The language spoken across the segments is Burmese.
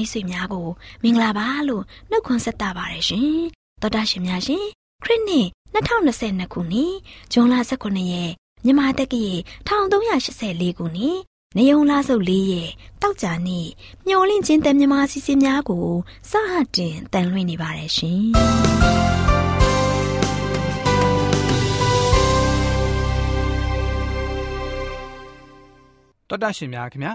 မိတ်ဆွေများကိုမင်္ဂလာပါလို့နှုတ်ခွန်းဆက်တာပါတယ်ရှင်တော်တာရှင်များရှင်ခရစ်နှစ်2022ခုနှစ်ဇွန်လ18ရက်မြန်မာတက္ကရာ1384ခုနှစ်နေုံလာစုပ်၄ရက်တောက်ကြနေ့မျော်လင့်ခြင်းတန်မြမာစီစဉ်များကိုစဟတင်တန်လွှင့်နေပါတယ်ရှင်တော်တာရှင်များခင်ဗျာ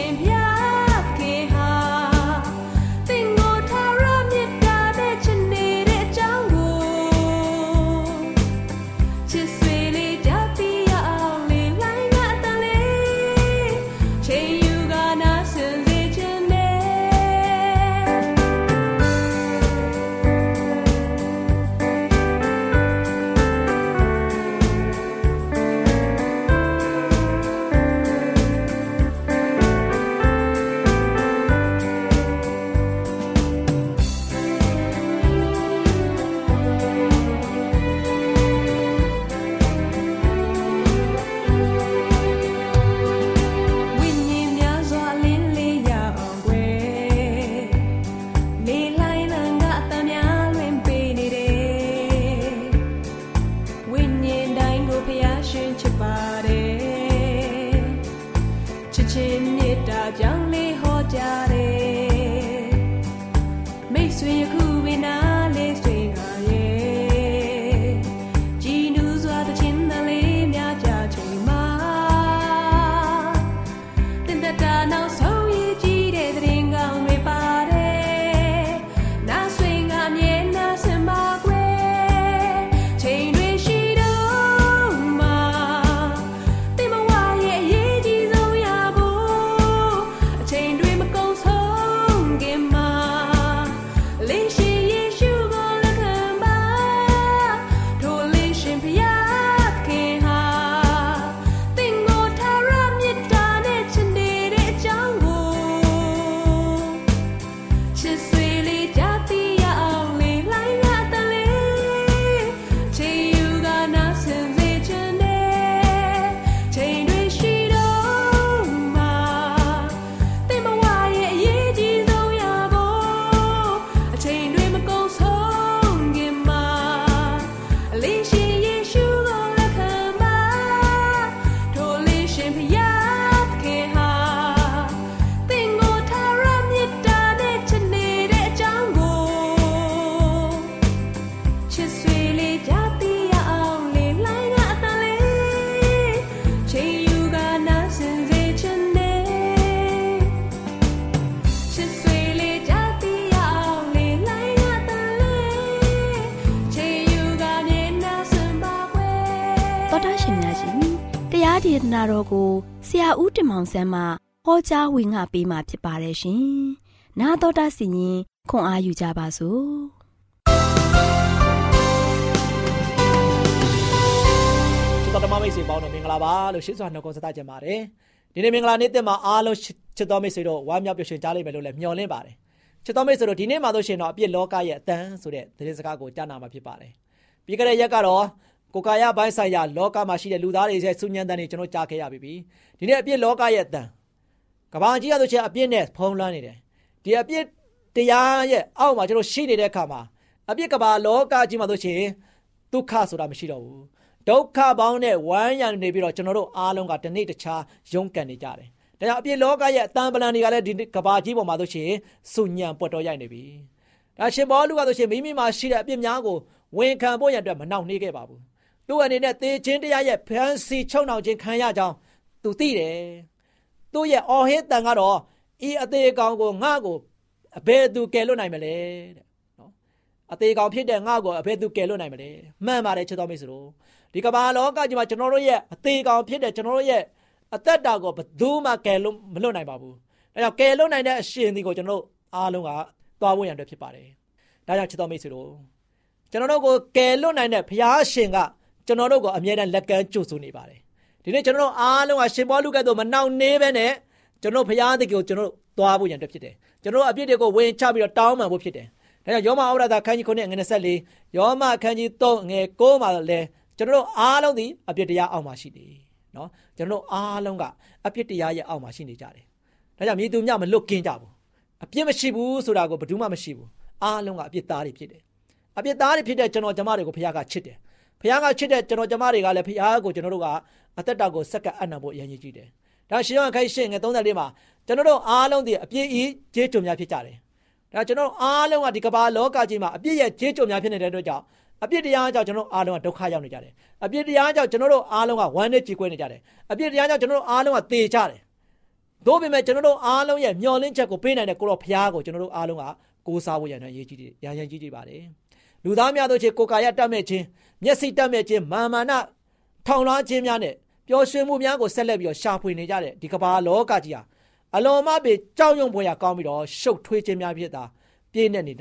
Yeah. ဒေ ရာဦးတင်မောင်ဆန်းမှဟောကြားဝင်ငါပေးมาဖြစ်ပါတယ်ရှင်။나တော်တာစီရင်ခွန်အားယူကြပါစို့။ဒီက တော်ဓမ္မမိတ်ဆွေပေါင်းတို့မင်္ဂလာပါလို့ရှင်းစွာနှုတ်ခွန်းဆက်သကြပါတယ်ဒီနေ့မင်္ဂလာနေ့တင်မှာအားလုံးချစ်တော်မိတ်ဆွေတို့ဝမ်းမြောက်ပျော်ရွှင်ကြလိမ့်မယ်လို့လည်းမျှော်လင့်ပါတယ်ချစ်တော်မိတ်ဆွေတို့ဒီနေ့မှာဆိုရှင်တော့အပြစ်လောကရဲ့အတန်းဆိုတဲ့သတင်းစကားကိုကြားနာမှာဖြစ်ပါတယ်ပြီးကြတဲ့ရက်ကတော့ ကိုကာယဘိုင်းဆိုင်ရာလောကမှာရှိတဲ့လူသားတွေရဲ့ဆုညံတန်တွေကျွန်တော်ကြားခဲ့ရပြီဒီနေ့အပြစ်လောကရဲ့အတန်းကဘာကြီးရဆိုရှင်အပြစ်နဲ့ဖုံးလွှမ်းနေတယ်ဒီအပြစ်တရားရဲ့အောက်မှာကျွန်တော်ရှိနေတဲ့အခါမှာအပြစ်ကဘာလောကကြီးမှာဆိုရှင်ဒုက္ခဆိုတာမရှိတော့ဘူးဒုက္ခပေါင်းနဲ့ဝမ်းရံနေပြီးတော့ကျွန်တော်တို့အားလုံးကတနေ့တခြားရုန်းကန်နေကြတယ်။ဒါကြောင့်အပြစ်လောကရဲ့အတန်ပလန်တွေကလည်းဒီကဘာကြီးပေါ်မှာဆိုရှင်စုညံပွက်တော်ရိုက်နေပြီ။ဒါရှင်ဘောလူကဆိုရှင်မိမိမှာရှိတဲ့အပြစ်များကိုဝန်ခံဖို့ရန်အတွက်မနှောင့်နှေးခဲ့ပါဘူး။ သူ့အနေနဲ့သေခြင်းတရားရဲ့ဖန်စီချုံနှောင်ခြင်းခံရကြောင်းသူသိတယ်။သူ့ရဲ့အော်ဟစ်တန်ကတော့ဤအသေးကောင်ကိုငါ့ကိုအဘယ်သူကယ်လွတ်နိုင်မလဲတဲ့နော်။အသေးကောင်ဖြစ်တဲ့ငါ့ကိုအဘယ်သူကယ်လွတ်နိုင်မလဲ။မှန်ပါတယ်ချစ်တော်မိတ်ဆွေတို့။ဒီကမ္ဘာလောကကြီးမှာကျွန်တော်တို့ရဲ့အသေးကောင်ဖြစ်တဲ့ကျွန်တော်တို့ရဲ့အသက်တာကိုဘယ်သူမှကယ်လို့မလွတ်နိုင်ပါဘူး။ဒါကြောင့်ကယ်လွတ်နိုင်တဲ့အရှင်ဒီကိုကျွန်တော်တို့အားလုံးကသွားဖို့ရန်အတွက်ဖြစ်ပါတယ်။ဒါကြောင့်ချစ်တော်မိတ်ဆွေတို့ကျွန်တော်တို့ကိုကယ်လွတ်နိုင်တဲ့ဘုရားရှင်က ကျွန်တော်တို့ကိုအမြဲတမ်းလက်ကမ်းကြိုဆိုနေပါတယ်။ဒီနေ့ကျွန်တော်တို့အားလုံးကရှင်ဘောလူကဲ့သို့မနှောင့်နှေးပဲနဲ့ကျွန်တော်ဘုရားသခင်ကိုကျွန်တော်တို့သွားဖို့ရန်အတွက်ဖြစ်တယ်။ကျွန်တော်တို့အပြစ်တွေကိုဝင်ချပြီးတော့တောင်းပန်ဖို့ဖြစ်တယ်။ဒါကြောင့်ယောမဩရဒခန်းကြီး9ငွေ24ယောမခန်းကြီး3ငွေ9မှာလည်းကျွန်တော်တို့အားလုံးဒီအပြစ်တရားအောက်မှာရှိတယ်နော်ကျွန်တော်တို့အားလုံးကအပြစ်တရားရဲ့အောက်မှာရှိနေကြတယ်ဒါကြောင့်မြေသူမြမလွတ်ကင်းကြဘူးအပြစ်မရှိဘူးဆိုတာကိုဘယ်သူမှမရှိဘူးအားလုံးကအပြစ်သားတွေဖြစ်တယ်အပြစ်သားတွေဖြစ်တဲ့ကျွန်တော်ကျမတွေကိုဘုရားကချစ်တယ် ဘုရားကချစ်တဲ့ကျွန်တော်ကျမတွေကလည်းဘုရားကိုကျွန်တော်တို့ကအသက်တာကိုစက္ကအနံ့ဖို့အရင်ကြီးတယ်ဒါရှင်ယောဟန်ခိုင်ရှင်းငယ်34မှာကျွန်တော်တို့အားလုံးဒီအပြစ်ဤကျေးကျွန်များဖြစ်ကြတယ်ဒါကျွန်တော်အားလုံးကဒီကမ္ဘာလောကကြီးမှာအပြစ်ရဲ့ကျေးကျွန်များဖြစ်နေတဲ့အတွက်ကြောင့်အပြစ်တရားကြောင့်ကျွန်တော်အားလုံးကဒုက္ခရောက်နေကြတယ်အပြစ်တရားကြောင့်ကျွန်တော်တို့အားလုံးကဝမ်းနဲ့ကြေကွဲနေကြတယ်အပြစ်တရားကြောင့်ကျွန်တော်တို့အားလုံးကသေကြတယ်သို့ပေမဲ့ကျွန်တော်တို့အားလုံးရဲ့မျှော်လင့်ချက်ကိုပေးနိုင်တဲ့ကိုတော်ဖရားကိုကျွန်တော်တို့အားလုံးကကိုးစားဖို့ရန်အရေးကြီးတယ်ရန်ရန်ကြီးကြီးပါတယ်လူသားများတို့ချေကိုကာယတတ်မဲ့ခြင်း မျက်စိတတ်မဲ့ခြင်းမာမာနထောင်လွှားခြင်းများနဲ့ပျော်ရွှင်မှုများကိုဆက်လက်ပြီးတော့ရှာဖွေနေကြတဲ့ဒီကမ္ဘာလောကကြီးဟာအလွန်မှပဲကြောက်ရွံ့ဖွယ်ရာကောင်းပြီးတော့ရှုပ်ထွေးခြင်းများဖြစ်တာပြည့်နေနေ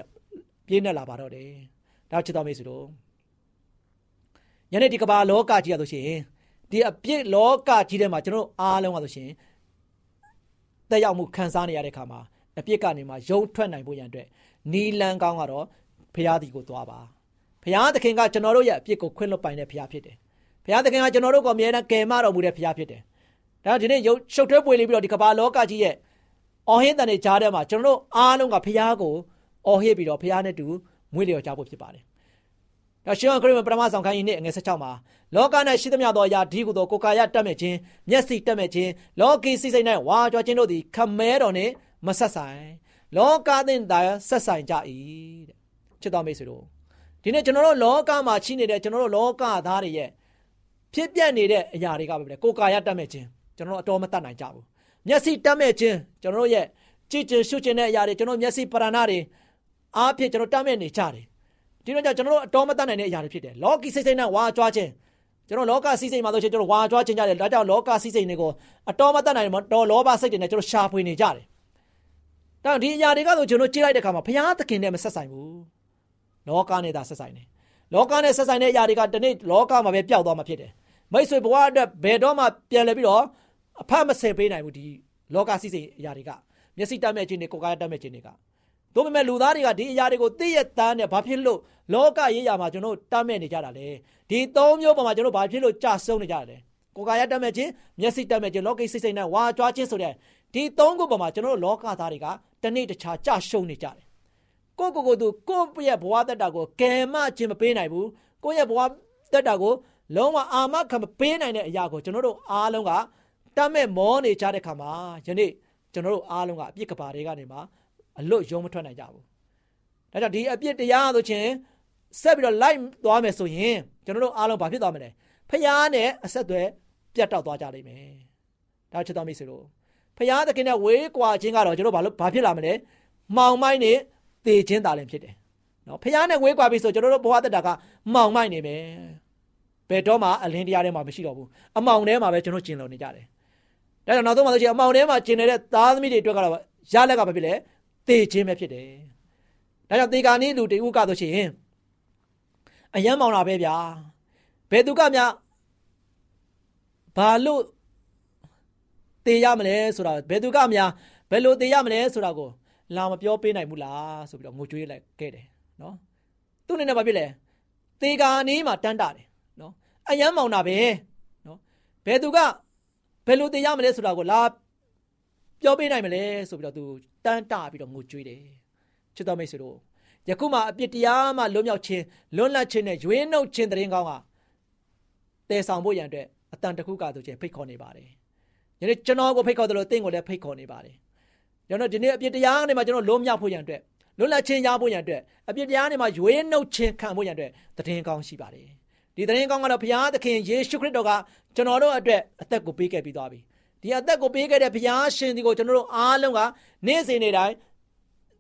ပြည့်နေလာပါတော့တယ်ဒါချစ်တော်မိတ်ဆွေတို့ယနေ့ဒီကမ္ဘာလောကကြီးရဆိုရှင်ဒီအပြစ်လောကကြီးထဲမှာကျွန်တော်အားလုံးကဆိုရှင်တက်ရောက်မှုခံစားနေရတဲ့ခါမှာအပြစ်ကနေမှယုံထွက်နိုင်ဖို့ရန်အတွက်နီလန်ကောင်းကတော့ဖရာဒီကိုသွားပါ ဖရာသခင်ကကျွန်တော်တို့ရဲ့အပြစ်ကိုခွင့်လွှတ်ပိုင်တဲ့ဖရာဖြစ်တယ်ဖရာသခင်ကကျွန်တော်တို့ကိုအမြဲတမ်းကယ်မတော်မူတဲ့ဖရာဖြစ်တယ်ဒါဒီနေ့ရှုပ်ထွေးပွေလေးပြီးတော့ဒီကမ္ဘာလောကကြီးရဲ့အော်ဟင်းတန်တွေကြားထဲမှာကျွန်တော်တို့အားလုံးကဖရာကိုအော်ဟစ်ပြီးတော့ဖရာနဲ့တူမွေးလျော်ကြဖို့ဖြစ်ပါတယ်ဒါရှင်ခရစ်ဝင်ပထမဆောင်ခိုင်းရင်အငယ်16မှာလောက၌ရှိသမျှသောအရာဒီဟုသောကိုယ်ကာယတတ်မဲ့ခြင်းမျက်စိတတ်မဲ့ခြင်းလောကီစိစိတ်၌ဝါကြွားခြင်းတို့သည်ခမဲတော်နှင့်မဆက်ဆိုင်လောကသင်သာဆက်ဆိုင်ကြ၏တဲ့ချစ်တော်မိတ်ဆွေတို့ ဒီနေ့ကျွန်တော်တို့လောကမှာရှိနေတဲ့ကျွန်တော်တို့လောကသားတွေရဲ့ဖြစ်ပြနေတဲ့အရာတွေကပဲကိုယ်ကာယတတ်မဲ့ခြင်းကျွန်တော်တို့အတော်မတတ်နိုင်ကြဘူးမျက်စိတတ်မဲ့ခြင်းကျွန်တော်တို့ရဲ့ကြည်ကျင်ရှုကျင်တဲ့အရာတွေကျွန်တော်မျက်စိပရဏတွေအားဖြင့်ကျွန်တော်တတ်မဲ့နေကြတယ်ဒီတော့ကျွန်တော်တို့အတော်မတတ်နိုင်တဲ့အရာတွေဖြစ်တယ်လောကီစိတ်စိတ်နဲ့ဝါကြွားခြင်းကျွန်တော်လောကစီးစိမ်မှာဆိုရှင်ကျွန်တော်ဝါကြွားခြင်းကြတယ်ဒါကြောင့်လောကစီးစိမ်တွေကိုအတော်မတတ်နိုင်တော့လောဘစိတ်တွေနဲ့ကျွန်တော်ရှာဖွေနေကြတယ်ဒါဒီအရာတွေကဆိုကျွန်တော်ကြည့်လိုက်တဲ့အခါမှာဘုရားသခင်နဲ့မဆက်ဆိုင်ဘူး လောကနဲ့သာဆက်ဆိုင်တယ်လောကနဲ့ဆက်ဆိုင်တဲ့အရာတွေကဒီနေ့လောကမှာပဲပျောက်သွားမှာဖြစ်တယ်မိတ်ဆွေဘဝအတွက်ဘယ်တော့မှပြန်လဲပြီးတော့အဖတ်မဆယ်ပေးနိုင်ဘူးဒီလောကစီးစိမ်အရာတွေကမျက်စိတတ်မဲ့ခြင်းတွေကိုယ်ကာယတတ်မဲ့ခြင်းတွေကတို့ပေမဲ့လူသားတွေကဒီအရာတွေကိုသိရတန်းနဲ့ဘာဖြစ်လို့လောကရေးရာမှာကျွန်တော်တတ်မဲ့နေကြတာလဲဒီသုံးမျိုးပေါ်မှာကျွန်တော်ဘာဖြစ်လို့ကြာဆုံးနေကြတာလဲကိုယ်ကာယတတ်မဲ့ခြင်းမျက်စိတတ်မဲ့ခြင်းလောကိစိတ်စိတ်နဲ့ဝါကြွားခြင်းဆိုတဲ့ဒီသုံးခုပေါ်မှာကျွန်တော်လောကသားတွေကတနေ့တခြားကြာရှုံးနေကြတယ် ကိုယ့်ကိုယ်ကိုယ်သူကိုယ့်ရဲ့ဘဝတက်တာကိုကယ်မခြင်းမပေးနိုင်ဘူးကိုယ့်ရဲ့ဘဝတက်တာကိုလုံးဝအာမခံမပေးနိုင်တဲ့အရာကိုကျွန်တော်တို့အားလုံးကတတ်မဲ့မောနေကြတဲ့ခါမှာယနေ့ကျွန်တော်တို့အားလုံးကအပြစ်ကပါတွေကနေမှာအလွတ်ရုံမထွက်နိုင်ကြဘူး။ဒါကြောင့်ဒီအပြစ်တရားဆိုခြင်းဆက်ပြီးတော့လိုက်သွားမယ်ဆိုရင်ကျွန်တော်တို့အားလုံးဘာဖြစ်သွားမလဲ။ဖျားနဲ့အဆက်အသွယ်ပြတ်တောက်သွားကြလိမ့်မယ်။ဒါချစ်တော်မိတ်ဆွေတို့ဖျားသခင်နဲ့ဝေးကွာခြင်းကတော့ကျွန်တော်ဘာလို့ဘာဖြစ်လာမလဲ။မှောင်မိုက်နဲ့ တေခြင်းတာလည်းဖြစ်တယ်။နော်ဖျားနဲ့ဝေးကွာပြီဆိုကျွန်တော်တို့ဘဝတက်တာကမှောင်မိုက်နေမယ်။ဘယ်တော့မှအလင်းတရားထဲမှာမရှိတော့ဘူး။အမောင်ထဲမှာပဲကျွန်တော်ကျင်လို့နေကြတယ်။ဒါကြောင့်နောက်ဆုံးမှဆိုချင်အမောင်ထဲမှာကျင်နေတဲ့သားသမီးတွေအတွက်ကတော့ရလက်ကဘာဖြစ်လဲသေခြင်းပဲဖြစ်တယ်။ဒါကြောင့်သေကာနီးလူတေဥကဆိုရှင်အယံမောင်တာပဲဗျာ။ဘယ်သူကများဘာလို့တေရမလဲဆိုတာဘယ်သူကများဘယ်လိုတေရမလဲဆိုတာကို လာမပြောပေးနိုင်ဘူးလားဆိုပြီးတော့ငိုကြွေးလိုက်ခဲ့တယ်နော်သူ့အနေနဲ့ဘာဖြစ်လဲတေကာနီးမှာတန်းတာတယ်နော်အယမ်းမောင်တာပဲနော်ဘယ်သူကဘယ်လိုတေရမလဲဆိုတာကိုလာပြောပေးနိုင်မလဲဆိုပြီးတော့သူတန်းတာပြီးတော့ငိုကြွေးတယ်ချစ်တော်မိတ်ဆွေတို့ယခုမှအပြစ်တရားမှလွတ်မြောက်ခြင်းလွတ်လပ်ခြင်းနဲ့ရွေးနှုတ်ခြင်းတရင်ကောင်းကတည်ဆောင်ဖို့ရန်အတွက်အတန်တခုကဆိုခြင်းဖိတ်ခေါ်နေပါတယ်။ယနေ့ကျွန်တော်ကိုဖိတ်ခေါ်တယ်လို့တင့်ကိုလည်းဖိတ်ခေါ်နေပါတယ်။ ကျွန်တော်ဒီနေ့အပြစ်တရားနဲ့မှကျွန်တော်လွတ်မြောက်ဖို့ရန်အတွက်လွတ်လပ်ခြင်းရဖို့ရန်အတွက်အပြစ်တရားနဲ့မှရွေးနှုတ်ခြင်းခံဖို့ရန်အတွက်တည်ကောင်းရှိပါတယ်။ဒီတည်ကောင်းကတော့ဘုရားသခင်ယေရှုခရစ်တော်ကကျွန်တော်တို့အတွက်အသက်ကိုပေးခဲ့ပြီးသွားပြီ။ဒီအသက်ကိုပေးခဲ့တဲ့ဘုရားရှင်ဒီကိုကျွန်တော်တို့အားလုံးကနေ့စဉ်နေ့တိုင်း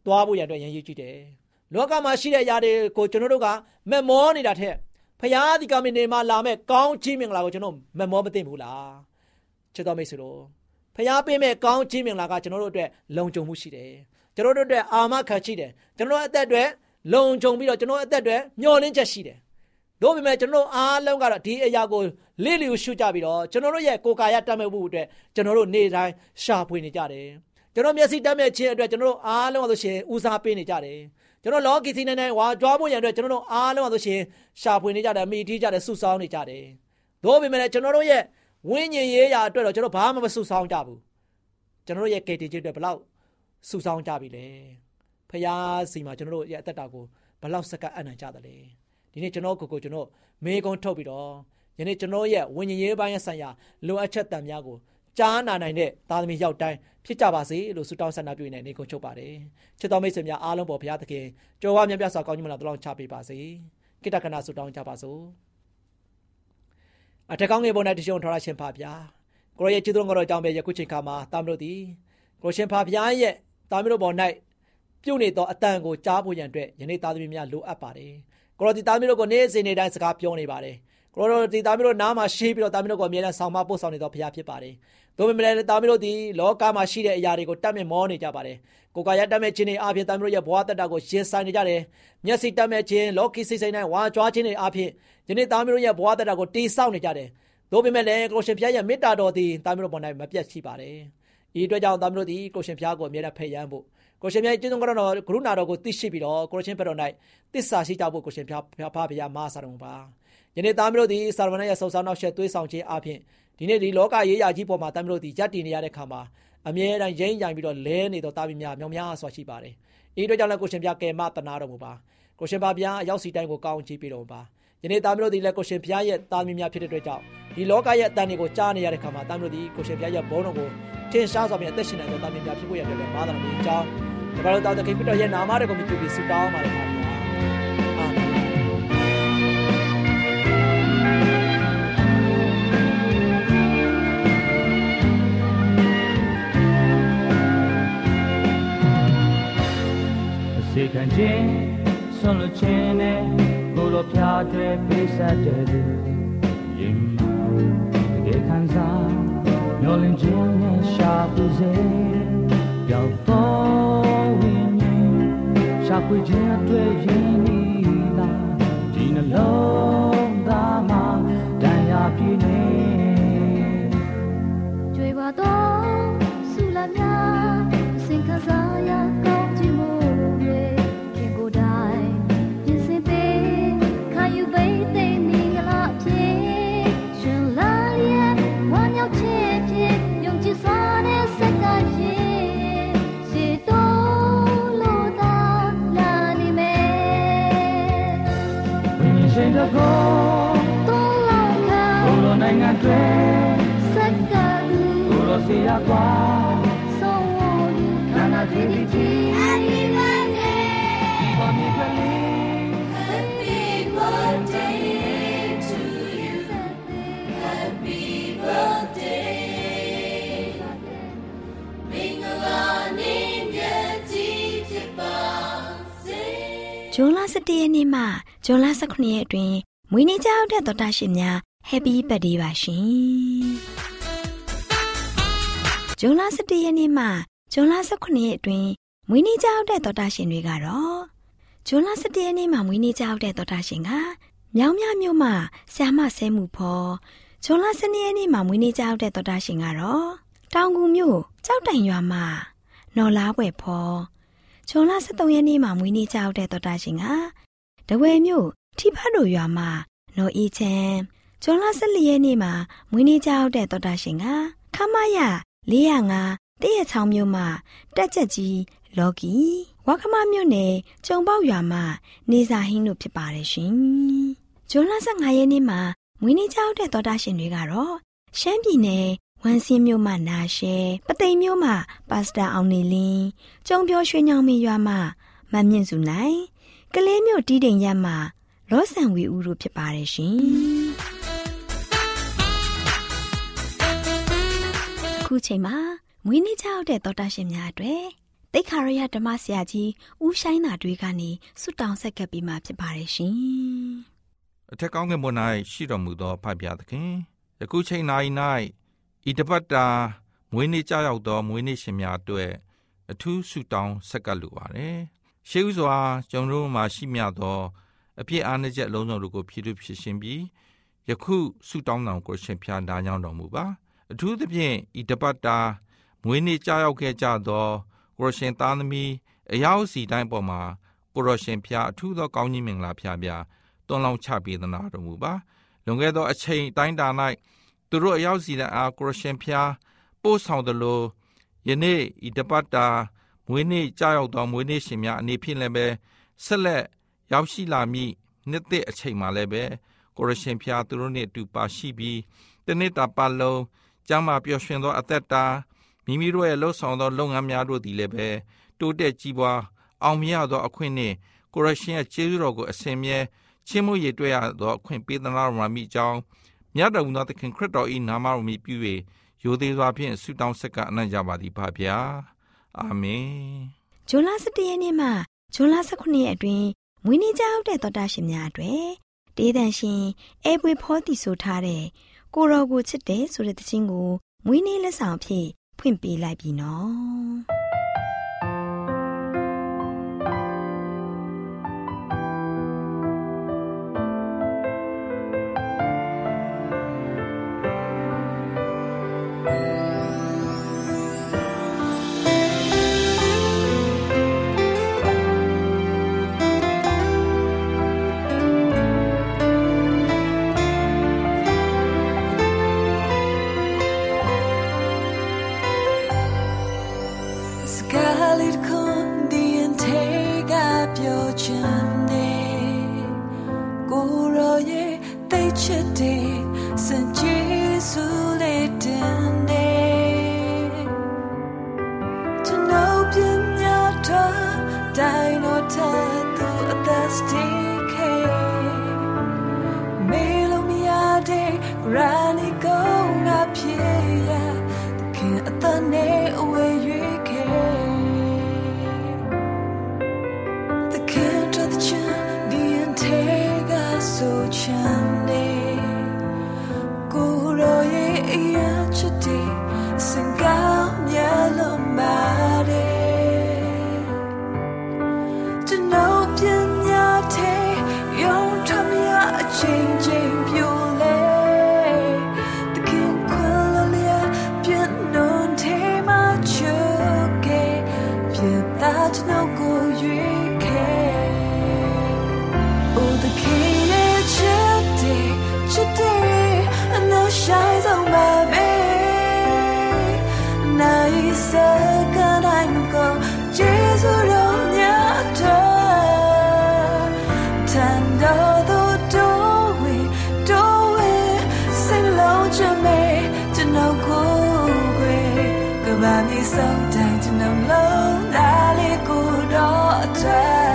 သွားဖို့ရန်အတွက်ရည်ရည်ကြည့်တယ်။လောကမှာရှိတဲ့အရာတွေကိုကျွန်တော်တို့ကမက်မောနေတာထက်ဖရာဒီကမင်းနေမှာလာမဲ့ကောင်းချီးမင်္ဂလာကိုကျွန်တော်မက်မောမသိဘူးလားချစ်တော်မိတ်ဆွေတို့ ဖရာပေးမဲ့ကောင်းချီးမင်္ဂလာကကျွန်တော်တို့အတွက်လုံခြုံမှုရှိတယ်ကျွန်တော်တို့အတွက်အာမခံရှိတယ်ကျွန်တော်အသက်အတွက်လုံခြုံပြီးတော့ကျွန်တော်အသက်အတွက်မျှော်လင့်ချက်ရှိတယ်တို့ပေမဲ့ကျွန်တော်အားလုံးကတော့ဒီအရာကိုလေးလျူရှုကြပြီးတော့ကျွန်တော်တို့ရဲ့ကိုယ်ကာယတတ်မဲ့မှုအတွက်ကျွန်တော်တို့နေ့တိုင်းရှာဖွေနေကြတယ်ကျွန်တော်မျက်စိတတ်မဲ့ခြင်းအတွက်ကျွန်တော်တို့အားလုံးဆိုရှင်ဦးစားပေးနေကြတယ်ကျွန်တော်လောကီစီနေနေဝါကြွားဖို့ရန်အတွက်ကျွန်တော်တို့အားလုံးဆိုရှင်ရှာဖွေနေကြတယ်မိတီးကြတယ်စုဆောင်းနေကြတယ်။သို့ပေမဲ့ကျွန်တော်တို့ရဲ့ ဝိညာဉ်ရေးရာအတွက်တော့ကျွန်တော်ဘာမှမစုဆောင်းကြဘူး။ကျွန်တော်တို့ရဲ့ကေတီချင်းအတွက်ဘလောက်စုဆောင်းကြပြီလဲ။ဖျားစီမှာကျွန်တော်တို့ရဲ့အသက်တာကိုဘလောက်စကအနံ့ကြတယ်လဲ။ဒီနေ့ကျွန်တော်ကိုကိုကျွန်တော်မေကုန်းထုတ်ပြီးတော့ယနေ့ကျွန်တော်ရဲ့ဝိညာဉ်ရေးပိုင်းဆိုင်ရာလိုအပ်ချက်တန်များကိုကြားနာနိုင်တဲ့သားသမီးယောက်တိုင်းဖြစ်ကြပါစေလို့ဆုတောင်းဆန္ဒပြုနေနေကုန်ချုပ်ပါတယ်ချစ်တော်မိတ်ဆွေများအားလုံးပေါ်ဘုရားသခင်ကြော်ဝါမြတ်ပြစွာကောင်းကြီးမလားတလောင်းချပေးပါစေကိတ္တကနာဆုတောင်းကြပါစို့ အထက်ကောင်းငယ်ပေါ်၌တရှုံထော်ရရှင်ဖာဗျာကိုရရဲ့ချစ်တော်တော်ကြောင့်ပဲယခုချိန်ခါမှာတာမလို့သည်ကိုရှင်ဖာဗျာရဲ့တာမလို့ပေါ်၌ပြုတ်နေသောအတန်ကိုကြားဖို့ရန်အတွက်ယနေ့သားသမီးများလိုအပ်ပါတယ်ကိုရောဒီသားသမီးတို့ကိုနေ့စဉ်နေ့တိုင်းစကားပြောနေပါတယ်ကိုရောဒီသားမီးတို့နားမှာရှိပြီးတော့သားမီးတို့ကိုအမြဲတမ်းဆောင်မပို့ဆောင်နေတော့ဘုရားဖြစ်ပါတယ်။သို့ပေမဲ့လည်းသားမီးတို့ဒီလောကမှာရှိတဲ့အရာတွေကိုတတ်မြင်မောနေကြပါတယ်။ ကိုယ်ကရတတ်မဲ့ခြင်းတွေအပြင်သားမီးတို့ရဲ့ဘဝတတကိုရင်ဆိုင်နေကြတယ်။မျက်စိတတ်မဲ့ခြင်းလောကီစိတ်ဆိုင်တိုင်းဝါကြွားခြင်းတွေအပြင်ဒီနေ့သားမီးတို့ရဲ့ဘဝတတကိုတိဆောက်နေကြတယ်။သို့ပေမဲ့လည်းကိုရှင်ဖျားရဲ့မေတ္တာတော်သည်သားမီးတို့ပေါ်၌မပြတ်ရှိပါတယ်။ဤအတွက်ကြောင့်သားမီးတို့ဒီကိုရှင်ဖျားကိုအမြဲတမ်းဖယ်ရန်ဖို့ကိုရှင်မြတ်ကျေးဇူးတော်တော်ကရုဏာတော်ကိုသိရှိပြီးတော့ကိုရှင်ဘက်တော်၌တစ္ဆာရှိကြဖို့ကိုရှင်ဖျားဖျားဖားဖျားမဆာတော်ပါယနေ့သားမျိုးတို့ဒီစာရမဏေရဲ့ဆောက်ဆောက်နောက်ဆက်သွေးဆောင်ခြင်းအပြင်ဒီနေ့ဒီလောကရေးရာကြီးပေါ်မှာသားမျိုးတို့ဒီရပ်တည်နေရတဲ့ခါမှာ အမြဲတမ်းရင်းရိုင်ပြီးတော့လဲနေတော့တာပြီးများမြောင်များစွာရှိပါတယ်။ဤတို့ကြောင့်လည်းကိုရှင်ပြကယ်မတနာတော်မူပါ။ကိုရှင်ပါဗျာအရောက်စီတိုင်းကိုကောင်းချီးပေးတော်မူပါ။ယနေ့သားမျိုးတို့ဒီလည်းကိုရှင်ဖျားရဲ့သားမီးများဖြစ်တဲ့အတွက်ကြောင့်ဒီလောကရဲ့အတန်တွေကိုကြားနေရတဲ့ခါမှာသားမျိုးတို့ဒီကိုရှင်ဖျားရဲ့ဘုန်းတော်ကိုထင်ရှားစွာဖြင့်အသက်ရှင်နိုင်တဲ့သားမီးများဖြစ်ဖို့ရတဲ့မာသာတော်မူကြောင်းဒီဘာလို့တောင်းတခင်ဖြစ်တော်ရဲ့နာမတော်ကိုမြည်ပြီးဆုတောင်းပါတယ်ခါ စေခံခြင်းဆွလွတ်ခြင်းနဲ့ကိုလိုဖျားတဲ့ပိစတဲ့လူရင်တကယ်ခံစားမျောလင်းခြင်းနဲ့ရှာဖွေစေရောက်တော့ဝိညာဉ်ရှာဖွေခြင်းအတွက်ရင်းနှီးလာဒီနှလုံးသားမှာတရားပြည့်နေကြွေပါတော့ဆူလာများ န်လ18ရက်အတွင်းမွေးနေ့ကြောက်တဲ့တော်တာရှင်များ Happy Birthday ပါရှင်။ဇွန်လ17ရက်နေ့မှဇွန်လ18ရက်အတွင်းမွေးနေ့ကြောက်တဲ့တော်တာရှင်တွေကတော့ဇွန်လ17ရက်နေ့မှမွေးနေ့ကြောက်တဲ့တော်တာရှင်ကမြောင်မြမြို့မှာဆ iam မဆဲမှုဖော်ဇွန်လ12ရက်နေ့မှာမွေးနေ့ကြောက်တဲ့တော်တာရှင်ကတော့တောင်ကူမြို့ကြောက်တိုင်ရွာမှာနော်လားပွဲဖော်ဇွန်လ13ရက်နေ့မှာမွေးနေ့ကြောက်တဲ့တော်တာရှင်ကတဝဲမြို့ ထိဖတ်တို့ရွာမှာနော်အေးချမ်းဇွန်လ14ရက်နေ့မှာမွေးနေ့ကြောက်တဲ့တော်တာရှင်ကခမရ405တည့်ရချောင်းမြို့မှာတက်ချက်ကြီးလော်ကီဝါခမမြို့နယ်ကျုံပေါက်ရွာမှာနေစာဟင်းတို့ဖြစ်ပါတယ်ရှင်ဇွန်လ15ရက်နေ့မှာမွေးနေ့ကြောက်တဲ့သောတာရှင်တွေကတော့ရှမ်းပြည်နယ်ဝမ်စင်းမြို့မှာနာရှဲပသိမ်မြို့မှာပါစတာအောင်နေလင်းကျုံပြောရွှေညောင်မင်းရွာမှာမမြင့်စုနိုင်ကလေးမြို့တီးတိမ်ရက်မှာ လောဆန်ဝီဦးတို့ဖြစ်ပါတယ်ရှင်ခုချိန်မှာမွေးနေ့ကြောက်တဲ့သောတာရှင်များအတွက်တိတ်ခါရရဓမ္မဆရာကြီးဦးဆိုင်သာတွေကနေဆုတောင်းဆက်ကပ်ပြီးမှဖြစ်ပါတယ်ရှင်အထက်ကောင်းကင်ဘုံ၌ရှိတော်မူသောဖဖျားသခင်ယခုချိန်၌၌ဤတပတ်တာမွေးနေ့ကြောက်သောမွေးနေ့ရှင်များအတွက်အထူးဆုတောင်းဆက်ကပ်လိုပါတယ်ရှေးဥစွာကျွန်တော်တို့မှာရှိမြသော အပြစ်အားနည်းချက်အလုံးစုံတို့ကိုဖြည့်ဖြည့်ရှင်းပြီးယခုဆုတောင်းတော်ကိုရှင်ဖျားနားကြောင်းတော်မူပါအထူးသဖြင့်ဤတပတ်တာမွေးနေ့ကြောက်ခဲ့ကြသောကိုရရှင်သားသမီးအယောက်စီတိုင်းပေါ်မှာကိုရရှင်ဖျားအထူးသောကောင်းကြီးမင်္ဂလာဖျားပြတွန်းလောင်းချပေးသနာတော်မူပါလွန်ခဲ့သောအချိန်တိုင်းတာ၌သူတို့အယောက်စီတိုင်းအားကိုရရှင်ဖျားပို့ဆောင်သလိုယနေ့ဤတပတ်တာမွေးနေ့ကြောက်သောမွေးနေ့ရှင်များအနေဖြင့်လည်းပဲဆက်လက် ရောက်ရှိလာမည့်နှစ်သက်အချိန်မှလည်းပဲကိုရရှင်ဖျားသူတို့နှင့်အတူပါရှိပြီးတနေ့တာပတ်လုံးကျမ်းမာပျော်ရွှင်သောအသက်တာမိမိတို့ရဲ့လှုပ်ဆောင်သောလုပ်ငန်းများတို့သည်လည်းပဲတိုးတက်ကြီးပွားအောင်မြတ်သောအခွင့်နှင့်ကိုရရှင်ရဲ့ကျေးဇူးတော်ကိုအစဉ်မြဲချင်းမှုရည်တွေ့ရသောအခွင့်ပေးသနာတော်မှာမိကြောင်းမြတ်တော်မူသောသခင်ခရစ်တော်၏နာမတော်မြည်ပြု၍ရိုသေစွာဖြင့်ဆုတောင်းဆက်ကအနံ့ကြပါသည်ဖဗျာအာမင်ဇွန်လ17ရက်နေ့မှဇွန်လ18ရက်အတွင်း မွေးနေ့ကြောက်တဲ့တော်တာရှင်များအတွက်တေးတန်ရှင်အဲပွေဖောတီဆိုထားတဲ့ကိုရောကိုချစ်တယ်ဆိုတဲ့သချင်းကိုမွေးနေ့လက်ဆောင်ဖြင့်ဖွင့်ပေးလိုက်ပြီနော် 你送带着冷流，哪里孤独退？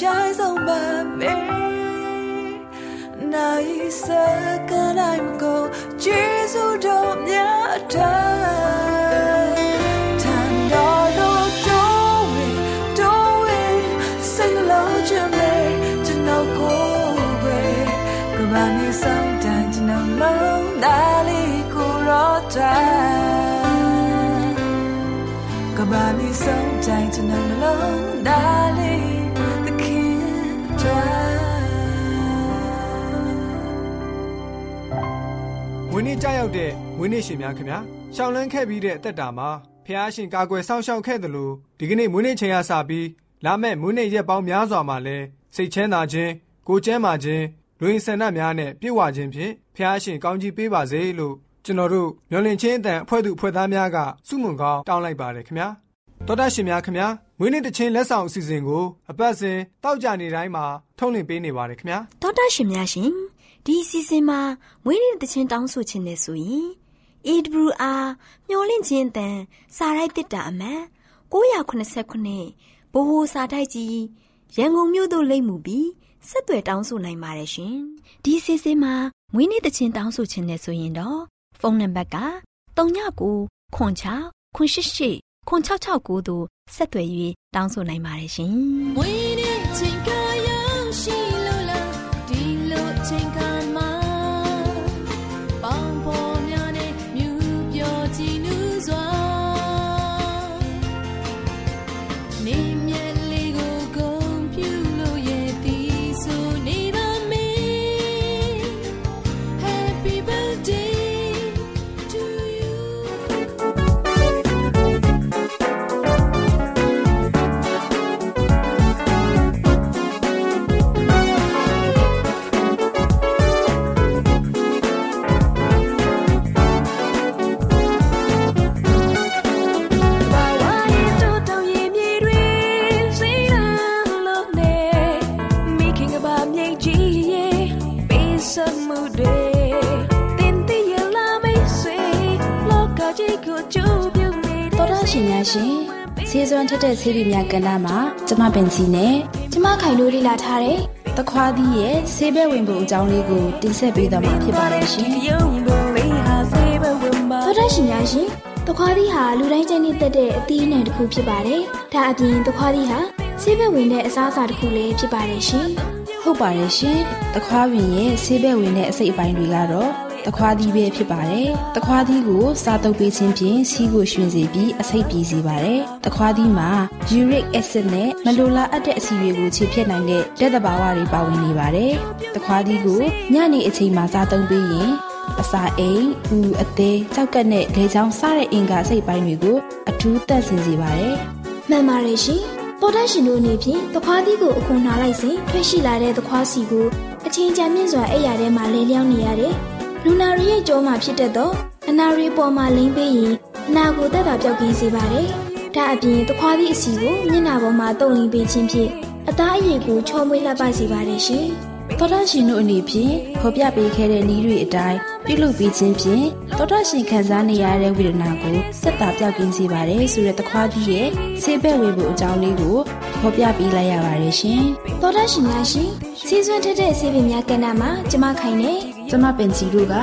jamais naïssa quand I'm go Jésus don't ya die Tan đó đâu đâu về đâu về Sinh lâu chưa về Chân nào cô về. Cơ bản như sáng tan chân nào lâu Đã lý cô rõ ta Cơ bản như sáng tan chân nào lâu Đã lý ဝင်းနေကြရောက်တဲ့ဝင်းနေရှင်များခင်ဗျာရှောင်းလန်းခဲ့ပြီးတဲ့အသက်တာမှာဖះရှင်ကာကွယ်စောင့်ရှောက်ခဲ့တယ်လို့ဒီကနေ့မွေးနေ့ချိန်ရစပြီးလာမဲ့မွေးနေ့ရက်ပေါင်းများစွာမှာလဲစိတ်ချမ်းသာခြင်းကိုယ်ကျန်းမာခြင်းလူရင်းဆန္ဒများနဲ့ပြည့်ဝခြင်းဖြင့်ဖះရှင်ကောင်းကြီးပေးပါစေလို့ကျွန်တော်တို့မျော်လင့်ခြင်းအတန်အဖွဲ့သူအဖွဲ့သားများကစုမုံကောင်းတောင်းလိုက်ပါတယ်ခင်ဗျာတော်တတ်ရှင်များခင်ဗျာမွေးနေ့တခြင်းလက်ဆောင်အစီအစဉ်ကိုအပတ်စဉ်တောက်ကြနေတိုင်းမှာထုတ်လွှင့်ပေးနေပါတယ်ခင်ဗျာတောတာရှင်များရှင် ဒီအစီအစဉ်မှာမွေးနေ့တစ်ချင်းတောင်းဆိုခြင်းနဲ့ဆိုရင် AWR မျော်လင့်ခြင်းအတန်စာရိုက်တစ်တာအမှန်989ဘိုဟိုစာတိုက်ကြီးရန်ကုန်မြို့သို့လိမ့်မှုပြီးဆက်သွယ်တောင်းဆိုနိုင်ပါတယ်ရှင်ဒီအစီအစဉ်မှာမွေးနေ့တစ်ချင်းတောင်းဆိုခြင်းနဲ့ဆိုရင်တော့ဖုန်းနံပါတ်က39ခွန်6ခွန်88ခွန်669တို့ဆက်သွယ်၍တောင်းဆိုနိုင်ပါတယ်ရှင်မွေးနေ့ချိန်ကရောက် ထက်တဲ့ဆေးပြများကဏ္ဍမှာကျမပင်စီနဲ့ကျမခိုင်လို့လေ့လာထားတဲ့သခွားသီးရဲ့ဆေးဘက်ဝင်ပုံအကြောင်းလေးကိုတင်ဆက်ပေးသွားမှာဖြစ်ပါတယ်ရှင်ယုံပုံလေးဟာစေဘဝင်ပါသောတာရှင်များရှင်သခွားသီးဟာလူတိုင်းကျင့်နေတတ်တဲ့အသီးအနှံတစ်ခုဖြစ်ပါတယ်။ဒါအပြင်သခွားသီးဟာဆေးဘက်ဝင်တဲ့အစားအစာတစ်ခုလည်းဖြစ်ပါတယ်ရှင်ဟုတ်ပါတယ်ရှင်သခွားပင်ရဲ့ဆေးဘက်ဝင်တဲ့အစိတ်အပိုင်းတွေကတော့ သခွားသီးပဲဖြစ်ပါတယ်သခွားသီးကိုစားတုပ်ပေးခြင်းဖြင့်စီးကိုရွှင်စေပြီးအဆိပ်ပြေစေပါတယ်သခွားသီးမှာ uric acid နဲ့မလိုလားအပ်တဲ့အဆီတွေကိုခြေဖြတ်နိုင်တဲ့ဓာတ်သဘာဝတွေပါဝင်နေပါတယ်သခွားသီးကိုညနေအချိန်မှာစားသုံးပေးရင်အစာအိမ်၊ဦးအသေး၊ကြောက်ကက်နဲ့လေချောင်းစတဲ့အင်္ဂါစိတ်ပိုင်းတွေကိုအထူးတန့်စင်စေပါတယ်။မှန်ပါတယ်ရှင်။သောတာရှင်တို့အနေဖြင့်သခွားသီးကိုအခွန်နှာလိုက်စဉ်ထွက်ရှိလာတဲ့သခွားစီကိုအချင်းချာမြင့်စွာအဲ့ရထဲမှာလဲလျောင်းနေရတယ်။ လူနာရီရဲ့ကြောမှာဖြစ်တတ်သောအနာရီပေါ်မှာလိမ့်ပေးရင်အနာကိုတက်တာပြောက်ကင်းစေပါတယ်။ဒါအပြင်သခွားသီးအစီကိုမျက်နှာပေါ်မှာတုံလိမ့်ပေးခြင်းဖြင့်အသားအရည်ကိုချောမွေးလှပစေပါတယ်ရှင်။သောတာရှင်တို့အနေဖြင့်ဖော်ပြပေးခဲ့တဲ့နည်းတွေအတိုင်းပြုလုပ်ပြီးခြင်းဖြင့်သောတာရှင်ခံစားနေရတဲ့ဝေဒနာကိုဆက်တာပြောက်ကင်းစေပါတယ်ဆိုတဲ့သခွားကြီးရဲ့ဆေးဘက်ဝေဖို့အကြောင်းလေးကိုဖော်ပြပေးလိုက်ရပါတယ်ရှင်သောတာရှင်များရှင်စီးစွမ်းထက်တဲ့ဆေးပင်များကဏ္ဍမှာကျမခိုင်နေ။ ကျမပင်စီတို့က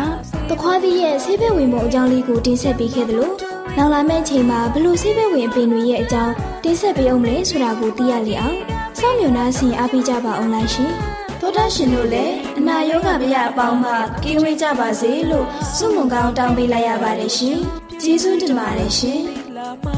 သခွားသီးရဲ့ဆေးဘက်ဝင်ပုံအကြောင်းလေးကိုတင်ဆက်ပေးခဲ့သလိုနောက်လာမယ့်ချိန်မှာဘလို့ဆေးဘက်ဝင်အပင်တွေရဲ့အကြောင်းတင်ဆက်ပေးအောင်မလဲဆိုတာကိုသိရလေအောင်စောင့်မျှော်နှားဆင်အားပေးကြပါအောင်လားရှင်သောတာရှင်တို့လည်းအနာနာယောဂဗျာအပေါင်းမှကင်းဝေးကြပါစေလို့ဆုမွန်ကောင်းတောင်းပေးလိုက်ရပါတယ်ရှင်ကျေးဇူးတင်ပါတယ်ရှင်လာပါ